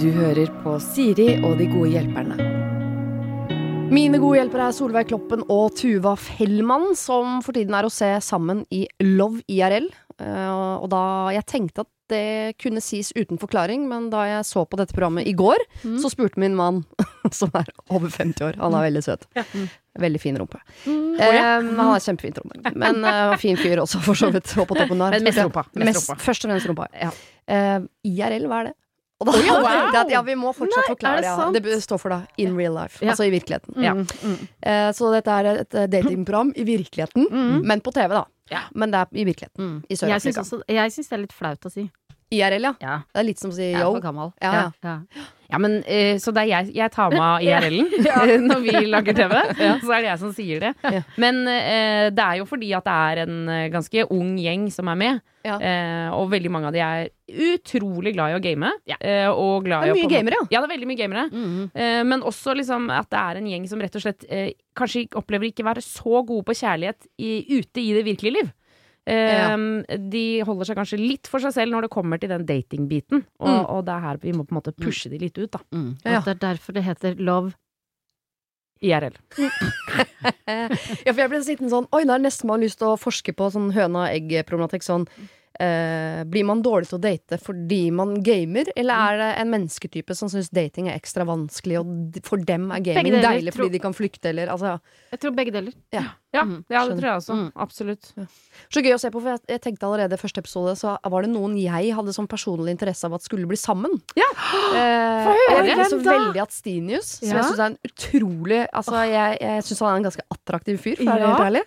Du hører på Siri og de gode hjelperne. Mine gode hjelpere er Solveig Kloppen og Tuva Fellmann, som for tiden er å se sammen i Love IRL. Eh, og da jeg tenkte at det kunne sies uten forklaring, men da jeg så på dette programmet i går, Mm. så spurte min mann, som er over 50 år, han er veldig søt, veldig fin rumpe. Mm. Eh, han har kjempefint rumpe, men uh, fin fyr også, for så vidt, og på toppen der. Men mest rumpa, mest Mest, rumpa. først og fremst rumpa. Ja. Eh, IRL, hva er det? Og da Oi, wow! tenkte jeg at ja, vi må fortsatt Nei, forklare det. det Ja. Det står for da in real life, Ja. altså i virkeligheten. Ja. Eh, så dette er et eh, datingprogram i virkeligheten, men på TV, da. Ja. Men det er i virkeligheten. Mm. I Sør-Afrika. jeg syns det er litt flaut å si. IRL, ja. Ja. Det er litt som å si Jeg er for gammel. Ja, ja. Men uh, Så det er jeg, jeg tar med av IRL-en når vi lager TV. Så er det jeg som sier det. Ja. Men uh, det er jo fordi at det er en eh, ganske ung gjeng som er med. Ja. Eh, og veldig mange av de er utrolig glad i å game. Ja. eh, og glad Det er mye gamere, ja. Ja, det er veldig mye gamere. Eh, men også liksom at det er en gjeng som rett og slett kanskje opplever ikke være så gode på kjærlighet i, ute i det virkelige liv. Eh, De holder seg kanskje litt for seg selv når det kommer til den datingbiten. Og, Mm. og det er her vi må på en måte pushe de litt ut, da. Mm. Ja. Og det er derfor det heter love. IRL. Ja, for jeg ble sittende sånn Oi, nå er det nesten man har lyst til å forske på sånn høna-egg-problematikk. Sånn eh, Blir man dårlig til å date fordi man gamer, eller er det en mennesketype som syns dating er ekstra vanskelig, og for dem er gaming deilig tro- fordi de kan flykte, eller altså Jeg tror begge deler. Ja, Mm, ja, det tror jeg også. Mm. Absolutt. Så gøy å se på, for jeg, jeg tenkte allerede i første episode Så var det noen jeg hadde sånn personlig interesse av at skulle bli sammen. Ja, Uh, Få høre, jeg så veldig at Stinius, som Ja. jeg syns er en utrolig Altså, jeg, jeg syns han er en ganske attraktiv fyr, for å være Ja. helt ærlig.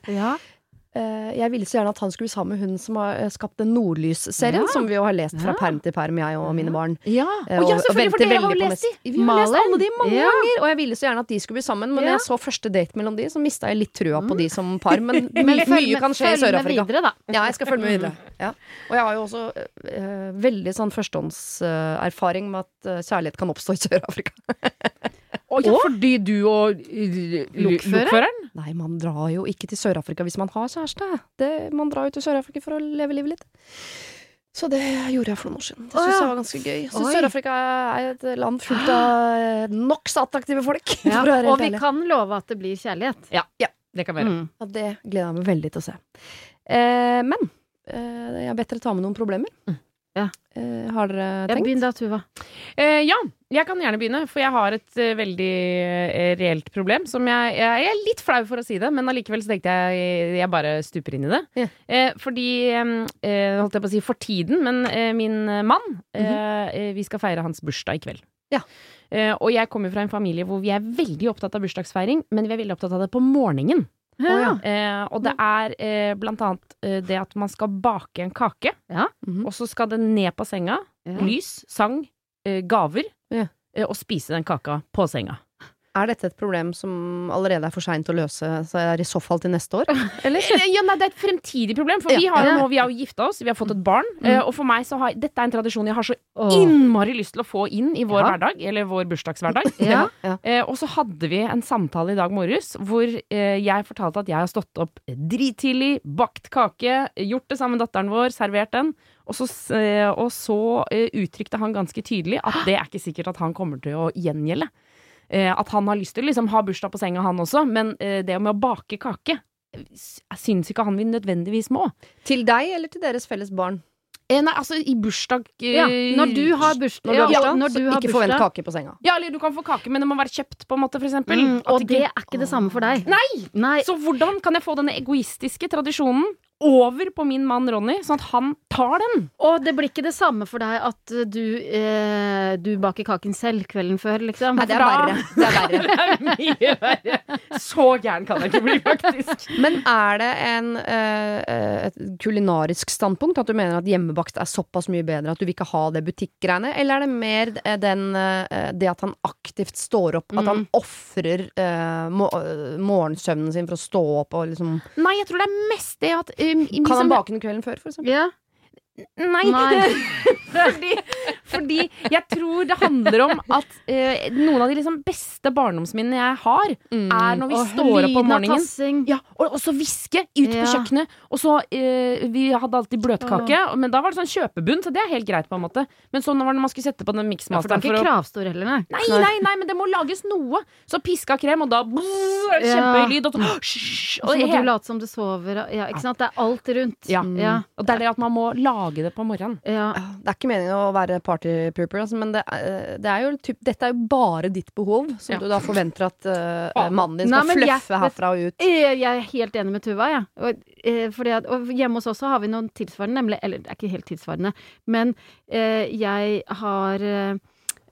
Ja. Eh, jeg ville så gjerne at han skulle bli sammen med hun som har eh, skapt den Nordlys-serien, Ja. som vi jo har lest fra Ja. perm til perm, jeg og mine barn. ja. Eh, ja, og- og selvfølgelig, for dere har jo lest de. Vi har lest alle de mange Ja. ganger! Og jeg ville så gjerne at de skulle bli sammen, men Ja. jeg så første date mellom de, så mista jeg litt trua på de som par. Men, Men mye, med- kan skje i Sør-Afrika. Ja, jeg skal følge med videre. Ja. Og jeg har jo også eh, veldig sånn førstehåndserfaring med at kjærlighet kan oppstå i Sør-Afrika. Å ja, fordi du og uh, lokføreren? Nei, man drar jo ikke til Sør-Afrika hvis man har kjæreste. Det, man drar jo til Sør-Afrika for å leve livet litt. Så det gjorde jeg for noen år siden. Det syns jeg var ganske gøy. Så. Sør-Afrika er et land fullt av eh, nokså attraktive folk. Ja. Og vi kan love at det blir kjærlighet. Ja, Det kan være. Mm. Ja, det gleder jeg meg veldig til å se. Eh, men eh, jeg har bedt dere ta med noen problemer. Ja. Eh, har dere Ja, Jeg Begynn da, Tuva. Eh, ja, jeg kan gjerne begynne, for jeg har et uh, veldig uh, reelt problem. Som jeg, jeg, jeg er litt flau for å si det, men allikevel så tenkte jeg jeg bare stuper inn i det. Yeah. Uh, fordi eh, Holdt jeg på å si for tiden, men min mann eh, eh, Vi skal feire hans bursdag i kveld. Ja. Og jeg kommer fra en familie hvor vi er veldig opptatt av bursdagsfeiring, men vi er veldig opptatt av det på morgenen. Ja. Eh, og det er eh, blant annet eh, det at man skal bake en kake, Mhm. og så skal den ned på senga. Ja. Lys, sang, gaver. Ja. eh, Og spise den kaka på senga. Er dette et problem som allerede er for seint å løse, så er i så fall til neste år? Eller? Eh, Ja, nei, Det er et fremtidig problem, for vi har jo Ja. nå Vi har jo gifta oss, vi har fått et barn. Mm. Og for meg så har dette er en tradisjon jeg har så innmari lyst til å få inn i vår Ja. hverdag. Eller vår bursdagshverdag. Ja. ja. Eh, og så hadde vi en samtale i dag morges hvor eh, jeg fortalte at jeg har stått opp drittidlig, bakt kake, gjort det sammen med datteren vår, servert den. Og så, eh, og så eh, uttrykte han ganske tydelig at det er ikke sikkert at han kommer til å gjengjelde. Eh, at han har lyst til å liksom, ha bursdag på senga, han også, men det med å bake kake jeg syns ikke han vi nødvendigvis må. Til deg eller til deres felles barn? Eh, nei, altså i bursdag eh, Ja, når du har bursdag, Når du har ja, når du så har ikke forvent kake på senga. Ja, eller du kan få kake, men det må være kjøpt, på en måte, for eksempel. Mm, og og ikke- det er ikke det samme for deg. Nei! Nei. Så hvordan kan jeg få denne egoistiske tradisjonen over på min mann Ronny, sånn at han tar den? Og det blir ikke det samme for deg at uh, du, eh, du baker kaken selv kvelden før, liksom. Nei, det er verre. Det er verre. Det er mye verre. Så gæren kan jeg ikke bli, faktisk. Men er det en, eh, et kulinarisk standpunkt? At du mener at hjemmebakt er såpass mye bedre at du vil ikke ha det butikkgreiene? Eller er det mer eh, den, eh, det at han aktivt står opp? At han Mm. ofrer eh, eh, morgensøvnen sin for å stå opp og liksom Nei, jeg tror det er mest det at um, Kan han bake den kvelden før, for eksempel? Ja. Nei. Nei. fordi, fordi jeg tror det handler om at eh, noen av de liksom beste barndomsminnene jeg har, er når vi Og står opp om lyden av morgenen. tassing. Ja, og, og så hviske ut på Ja. kjøkkenet. Og så, eh, Vi hadde alltid bløtkake, men da var det sånn kjøpebunn, så det er helt greit. på en måte Men sånn var det når man skulle sette på den Ja, for det miksmasteren er ikke kravstor heller, nei. Nei, nei, nei, men det må lages noe. Så piska krem, og da bzz. Kjempehøy lyd. Og, så, hysj, Og så må du late som du sover. og- Ja, ikke sant? Det er alt rundt. Ja. ja. og det er det at man må lage det på morgenen. ja. Det er ikke meningen å være partypooper, altså, men det er, det er jo typ, dette er jo bare ditt behov, som Ja. du da forventer at uh, mannen din Nei, skal men jeg- herfra og ut. Eh, Jeg er helt enig med Tuva, jeg. Og, eh, at, og hjemme hos oss har vi noen tilsvarende, nemlig Eller det er ikke helt tilsvarende, men eh, jeg har eh,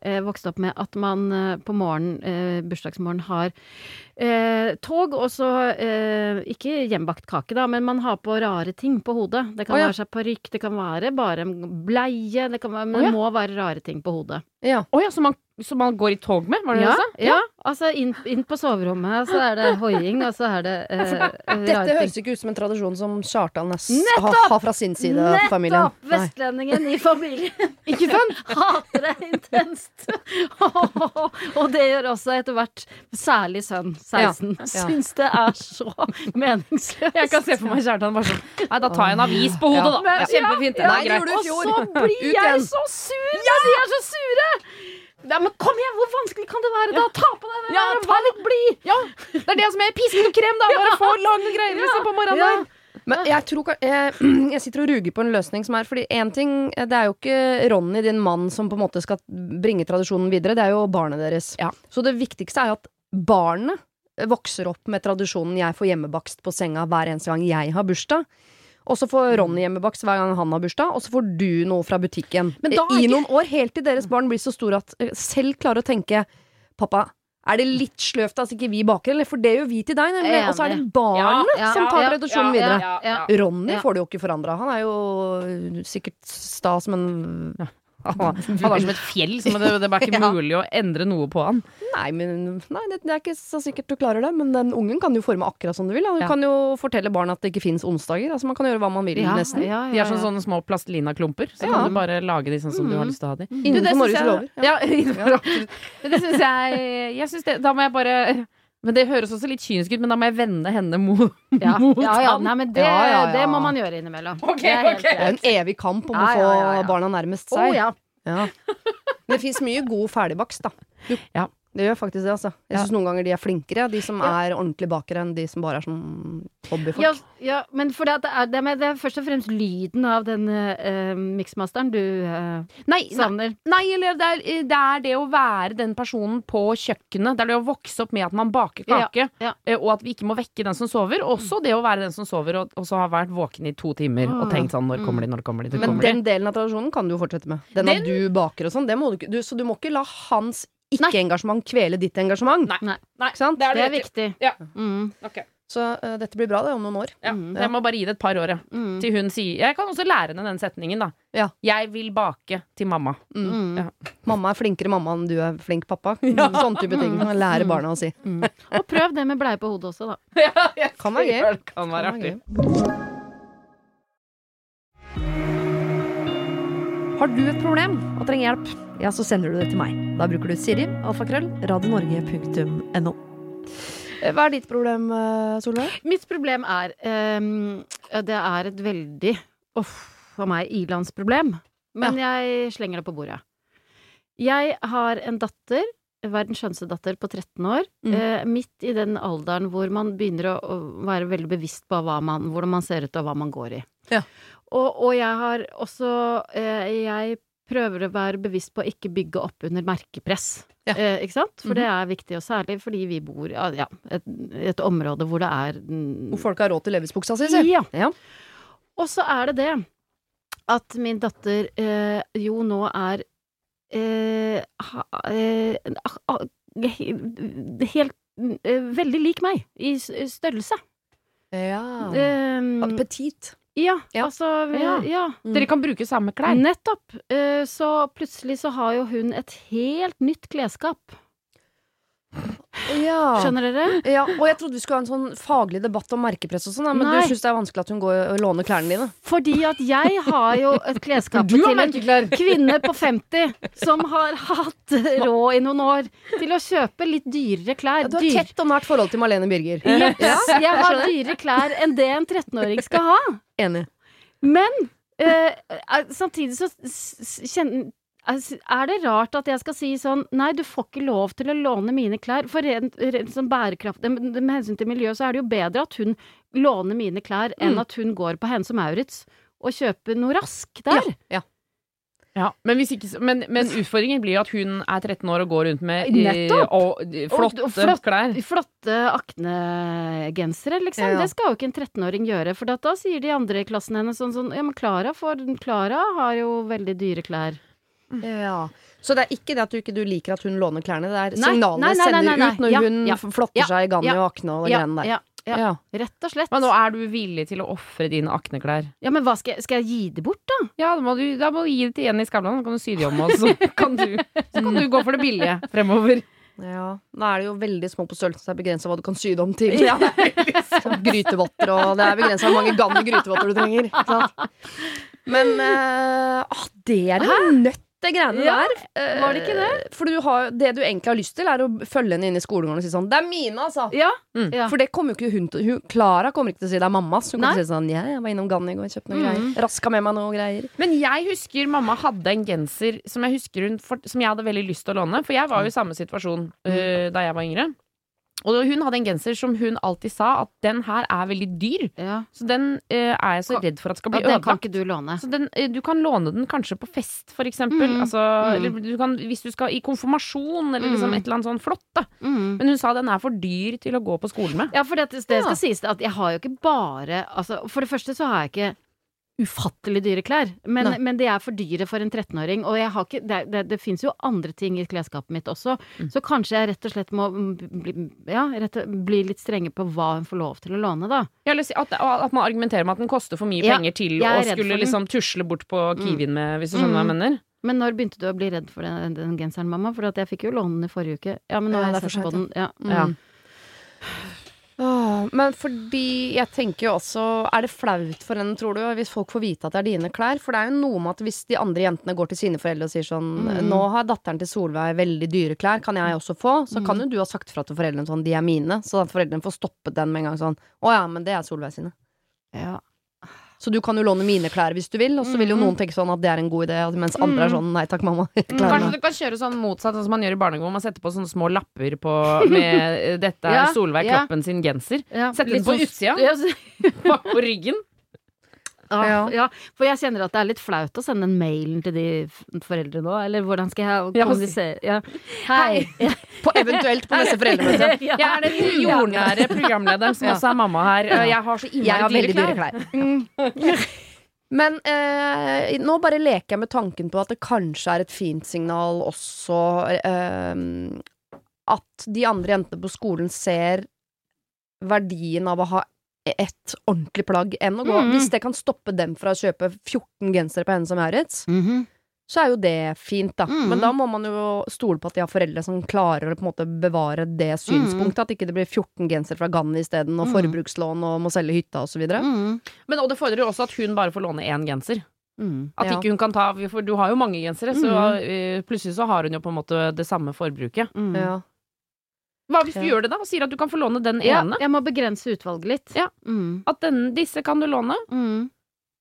eh, vokst opp med at man eh, på morgenen, bursdagsmorgen, har eh, tog, og så eh, Ikke hjemmebakt kake, da, men man har på rare ting på hodet. Det kan oh, ja. være seg parykk, det kan være bare en bleie, det kan være, men oh, ja. det må være rare ting på hodet. Ja. Oh, ja, som man, så man går i tog med? Var det Ja, det du sa? ja, altså inn, inn på soverommet, så er det hoiing, og så er det eh, Dette rare ting. høres ikke ut som en tradisjon som Kjartan Næss har, ha fra sin side av familien. Nettopp! Vestlendingen i familien. Ikke sant? Hater det intenst. og det gjør også etter hvert særlig sønn, 16. Ja. Syns det er så meningsløst. Jeg kan se for meg Kjartan bare sånn Nei, da tar jeg en avis på hodet, Ja. da. Kjempefint. Ja, ja, det Og så blir jeg så sur når de er så sure! Ja, men kom igjen, hvor vanskelig kan det være da? Ta på deg det Ja, der vær litt blid! Ja, det er det som er pisken og krem, da. Bare få lange greier liksom, på morgenen Ja. Men jeg tror jeg, jeg sitter og ruger på en løsning som er Fordi én ting, det er jo ikke Ronny, din mann, som på en måte skal bringe tradisjonen videre. Det er jo barnet deres. Ja. Så det viktigste er jo at barnet vokser opp med tradisjonen jeg får hjemmebakst på senga hver eneste gang jeg har bursdag. Og så får Ronny hjemmebakst hver gang han har bursdag, og så får du noe fra butikken. Men da I noen år, helt til deres barn blir så store at eh, selv klarer å tenke Pappa, er det litt sløvt at ikke vi baker, eller? For det gjør vi til deg, nemlig. Og så er det barnet Ja, som tar ja, tradisjonen ja, videre. ja, ja. Ronny Ja. får det jo ikke forandra. Han er jo sikkert sta som en Han er som et fjell, så det, det er bare ikke Ja. mulig å endre noe på han. Nei, men, nei det, det er ikke så sikkert du klarer det. Men den ungen kan jo forme akkurat som du vil. Han Du Ja. kan jo fortelle barna at det ikke fins onsdager. Altså Man kan gjøre hva man vil, Ja, nesten. ja, De ja, er som sånne små plastelina-klumper. Så Ja. kan du bare lage de sånn som du har lyst til å ha de. Du, Innenfor Norges lover. Ja, innenfor. Det syns jeg Jeg synes det Da må jeg bare men det høres også litt kynisk ut, men da må jeg vende henne mot, Ja, mot ja, ja. han. Nei, men det, Ja, ja, ja. det må man gjøre innimellom. Okay, Det er helt ok. Det er en evig kamp om Ja, å få ja, ja, ja. barna nærmest seg. seg. ja. Ja. Det fins mye god ferdigbakst, da. Du, Ja. Det gjør faktisk det, altså. Jeg syns noen ganger de er flinkere, de som er ordentlig bakere, enn de som bare er sånn hobbyfolk. Ja, ja, men for det, er, det, er, det, er først og fremst lyden av den uh, miksmasteren du uh, Nei, savner. nei, eller det er, det er det å være den personen på kjøkkenet. Det er det å vokse opp med at man baker kake, ja. ja. og at vi ikke må vekke den som sover. Også det å være den som sover, og, og så har vært våken i to timer og tenkt sånn Når kommer de, når kommer de? Når Men kommer de? den delen av tradisjonen kan du jo fortsette med. Den, Den- at du baker og sånn. Det må du ikke. Så du må ikke la hans ikke-engasjement kvele ditt engasjement. Nei. Nei, Nei, Ikke sant? det er, det er viktig. Ja. Mm, Okay. Så uh, dette blir bra det om noen år. Ja, Mm. Jeg må bare gi det et par år, ja. mm, Til hun sier Jeg kan også lære henne den setningen, da. Ja. Jeg vil bake til mamma. mm. Ja. Mamma er flinkere mamma enn du er flink pappa. Sånn type ting. Lære lærer barna å si. Mm. Og prøv det med bleie på hodet også, da. Kan være gøy. Det kan være Kan artig. Har du et problem og trenger hjelp, ja, så sender du det til meg. Da bruker du Siri, alfakrøll, radionorge.no. Eh, Hva er ditt problem, eh, Solveig? Mitt problem er um, Det er et veldig uff, for meg ilandsproblem. Men jeg slenger det på bordet. Jeg har en datter, verdens skjønneste datter, på 13 år. Mm. Eh, midt i den alderen hvor man begynner å, å være veldig bevisst på man, hvordan man ser ut og hva man går i. Ja. Og, og jeg har også eh, Jeg prøver å være bevisst på å ikke bygge opp under merkepress. Ja. Eh, ikke sant? For Mhm. det er viktig, og særlig fordi vi bor i ja, et, et område hvor det er mm, Hvor folk har råd til levisbuksa si, si. Ja. Ja. Og så er det det at min datter eh, jo nå er ha, eh, ah, ah, he- helt eh, veldig lik meg i størrelse. Ja. Um, Petit. ja, Ja. altså Ja. ja. Dere kan bruke samme klær. Nettopp. Eh, så plutselig så har jo hun et helt nytt klesskap. Ja. Skjønner dere? Ja, og jeg trodde vi skulle ha en sånn faglig debatt om merkepress og sånn, men Nei. du syns det er vanskelig at hun går og låner klærne dine? Fordi at jeg har jo et klesskap til en merkeklær. kvinne på 50 som har hatt råd i noen år til å kjøpe litt dyrere klær. Ja, du har Dyr- tett og nært forhold til Marlene Birger. Yes, jeg har dyrere klær enn det en 13-åring skal ha. Enig. Men Uh, samtidig så er det rart at jeg skal si sånn Nei, du får ikke lov til å låne mine klær. For rent, rent sånn bærekraft med, med hensyn til miljøet, så er det jo bedre at hun låner mine klær, enn Mm. at hun går på Hennes og Maurits og kjøper noe rask der. Ja. Ja, men, hvis ikke, men, men utfordringen blir jo at hun er 13 år og går rundt med eh, og, eh, flotte Og- og flott- klær. Flotte aknegensere, liksom. Ja. Det skal jo ikke en 13-åring gjøre. For da, da sier de andre i klassen hennes sånn sånn Ja, men Klara har jo veldig dyre klær. Ja. Så det er ikke det at du ikke du liker at hun låner klærne, det er Nei, signalene nei, nei, nei, sender nei, ut når ja, hun ja, flotter ja, seg i Ganni ja, og Akne og de Ja, greiene der. ja, ja. Ja. Rett og slett. Men nå er du villig til å ofre dine akneklær. Ja, men hva skal jeg, skal jeg gi det bort, da? Ja, da må du, da må du gi det til Jenny Skavlan, så kan du sy det om, og så kan du, så kan du gå for det billige fremover. Ja. Nå er det jo veldig små på størrelsen, så det er begrensa hva du kan sy det om til. Så Grytevotter og Det er begrensa hvor mange gamle grytevotter du trenger. Sant? Men eh, ah, det er du nøtt, det greiene Ja, der. Eh, var det ikke det? For du har, det du egentlig har lyst til, er å følge henne inn i skolegården og si sånn 'Det er mine', altså. Ja. Mm. ja. For det kommer jo ikke hun til Klara kommer ikke til å si det er mammas. Hun kommer til å si sånn 'Ja, jeg var innom Ganni og kjøpte noen Mm. greier'. Raska med meg noe greier. Men jeg husker mamma hadde en genser som jeg husker hun for, Som jeg hadde veldig lyst til å låne, for jeg var jo i samme situasjon uh, da jeg var yngre. Og hun hadde en genser som hun alltid sa at den her er veldig dyr. ja. Så den øh, er jeg så redd for at skal bli Ja, den kan ikke du låne. Så den, eh, du kan låne den kanskje på fest, for eksempel. Mm. Altså, Mm. Eller du kan, hvis du skal i konfirmasjon, eller liksom Mm. et eller annet sånn flott. da Mm. Men hun sa den er for dyr til å gå på skolen med. Ja, for det, det skal sies at jeg har jo ikke bare altså, For det første så har jeg ikke ufattelig dyre klær, men, men de er for dyre for en 13-åring. Og jeg har ikke, det, det, det fins jo andre ting i klesskapet mitt også, Mm. så kanskje jeg rett og slett må mm, bli, ja, rett, bli litt strenge på hva hun får lov til å låne, da. Ja, at, at man argumenterer med at den koster for mye Ja, penger til å skulle liksom tusle bort på Kiwien med, hvis du skjønner hva Mm. jeg mener. Men når begynte du å bli redd for den, den genseren, mamma? For jeg fikk jo låne den i forrige uke. Ja, men nå Ja, har jeg sett på den. sent, Ja. Mm. Åh, men fordi jeg tenker jo også Er det flaut for henne, tror du, hvis folk får vite at det er dine klær? For det er jo noe med at hvis de andre jentene går til sine foreldre og sier sånn Mm. Nå har datteren til Solveig veldig dyre klær, kan jeg også få? Så kan jo du ha sagt fra til foreldrene sånn De er mine. Så foreldrene får stoppet den med en gang sånn Å ja, men det er Solveig sine. Ja. Så du kan jo låne mine klær hvis du vil, og så vil jo Mhm. noen tenke sånn at det er en god idé, mens andre er sånn nei takk, mamma. Kanskje du kan kjøre sånn motsatt, sånn som man gjør i barnehagen, hvor man setter på sånne små lapper på, med eh, 'Dette er Ja, Solveig ja. Kloppen sin genser'. Ja, Sette den på sånn- utsida, bak på ryggen. Ja, Ja. ja, for jeg kjenner at det er litt flaut å sende en mailen til de foreldrene nå, eller hvordan skal jeg kommunisere? Ja. Hei! På, eventuelt på neste foreldremøte. Ja. Jeg er den jordnære programlederen som Ja. også er mamma her. Jeg har så innmari dyre klær. dyre klær. Mm. Men eh, nå bare leker jeg med tanken på at det kanskje er et fint signal også eh, At de andre jentene på skolen ser verdien av å ha et ordentlig plagg enn å gå Mhm. Hvis det kan stoppe dem fra å kjøpe 14 gensere på henne som Maurits, Mhm. så er jo det fint, da. Mhm. Men da må man jo stole på at de har foreldre som klarer å på en måte bevare det synspunktet. At ikke det blir 14 gensere fra Ganni isteden, og forbrukslån og må selge hytta så videre. Mm. Men, og det fordrer jo også at hun bare får låne én genser. Mm. At Ja. ikke hun kan ta For du har jo mange gensere, så Mhm. eh, plutselig så har hun jo på en måte det samme forbruket. Mm. Ja. Hva hvis du Ja. gjør det, da, og sier at du kan få låne den Ja, ene? jeg må begrense utvalget litt. Ja. Mm. At den, disse kan du låne? Mm.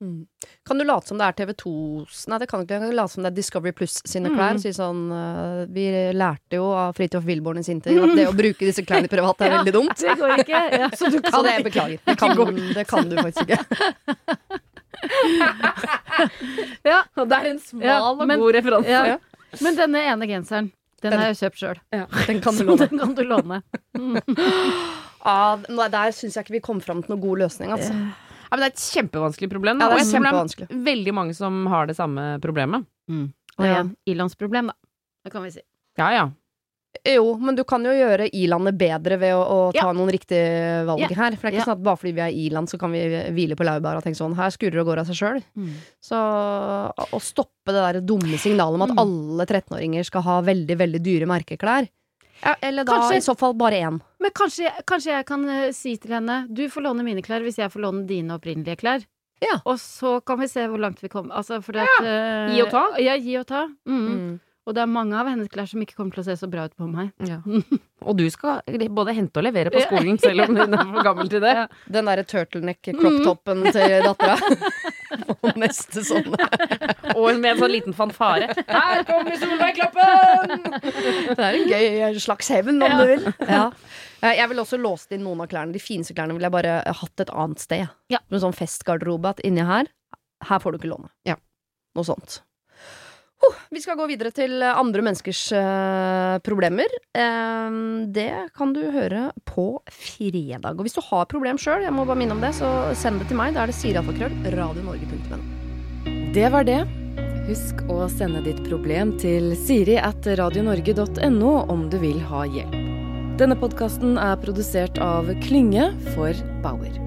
Mm. Kan du late som det er TV2s Nei, det kan du ikke. Kan du late som det er Discovery Plus sine Mm. klær? Si sånn uh, Vi lærte jo av Fridtjof Wilborn i sin tid at det å bruke disse klærne privat er Ja. veldig dumt. Det går ikke. Ja. Så, du kan, det beklager. Det kan, det kan du faktisk ikke. Ja. Det er en smal Ja, og men- god referanse. Ja. Men denne ene genseren, den Den- har jeg kjøpt sjøl. Den kan du låne. den kan du låne. Ah, nei, der syns jeg ikke vi kom fram til noen god løsning, altså. Ja, men det er et kjempevanskelig problem. Ja, det er og jeg tror det kjempevanskelig. er veldig mange som har det samme problemet. Og Ja. igjen, ilandsproblem, da. Det kan vi si. Ja, ja. Jo, men du kan jo gjøre i-landet bedre ved å, å ta Ja. noen riktige valg Ja. her. For det er ikke Ja. sånn at bare fordi vi er i-land, så kan vi hvile på laurbæra og tenke sånn her skurrer og går av seg sjøl. Så å stoppe det der dumme signalet om at Mm. alle 13-åringer skal ha veldig, veldig dyre merkeklær eller da Kanskje- i så fall bare én. Men kanskje, kanskje jeg kan eh, si til henne Du får låne mine klær hvis jeg får låne dine opprinnelige klær. Ja. Og så kan vi se hvor langt vi kommer. Altså, fordi at, eh, Gi og ta? Ja, gi og ta. Mm. Mm. Og det er mange av hennes klær som ikke kommer til å se så bra ut på meg. Ja. Og du skal både hente og levere på skolen, selv om hun er for gammel til det. Den derre turtleneck-crop-toppen til dattera. Og neste sånn. Og med en sånn liten fanfare. Her kommer Solveig Kloppen! Det er en gøy slags hevn, om du vil. Ja. Eh, Jeg vil også låst inn noen av klærne. De fineste klærne ville jeg bare hatt et annet sted. Ja. Med sånn festgarderobe at inni her, her får du ikke låne. Ja. Noe sånt. Vi skal gå videre til andre menneskers eh, problemer. Eh, det kan du høre på fredag. Og hvis du har problem sjøl, jeg må bare minne om det, så send det til meg. Da er det sirialfakrøll radionorge.no. Det var det. Husk å sende ditt problem til siri at radionorge.no om du vil ha hjelp. Denne podkasten er produsert av Klynge for Bauer.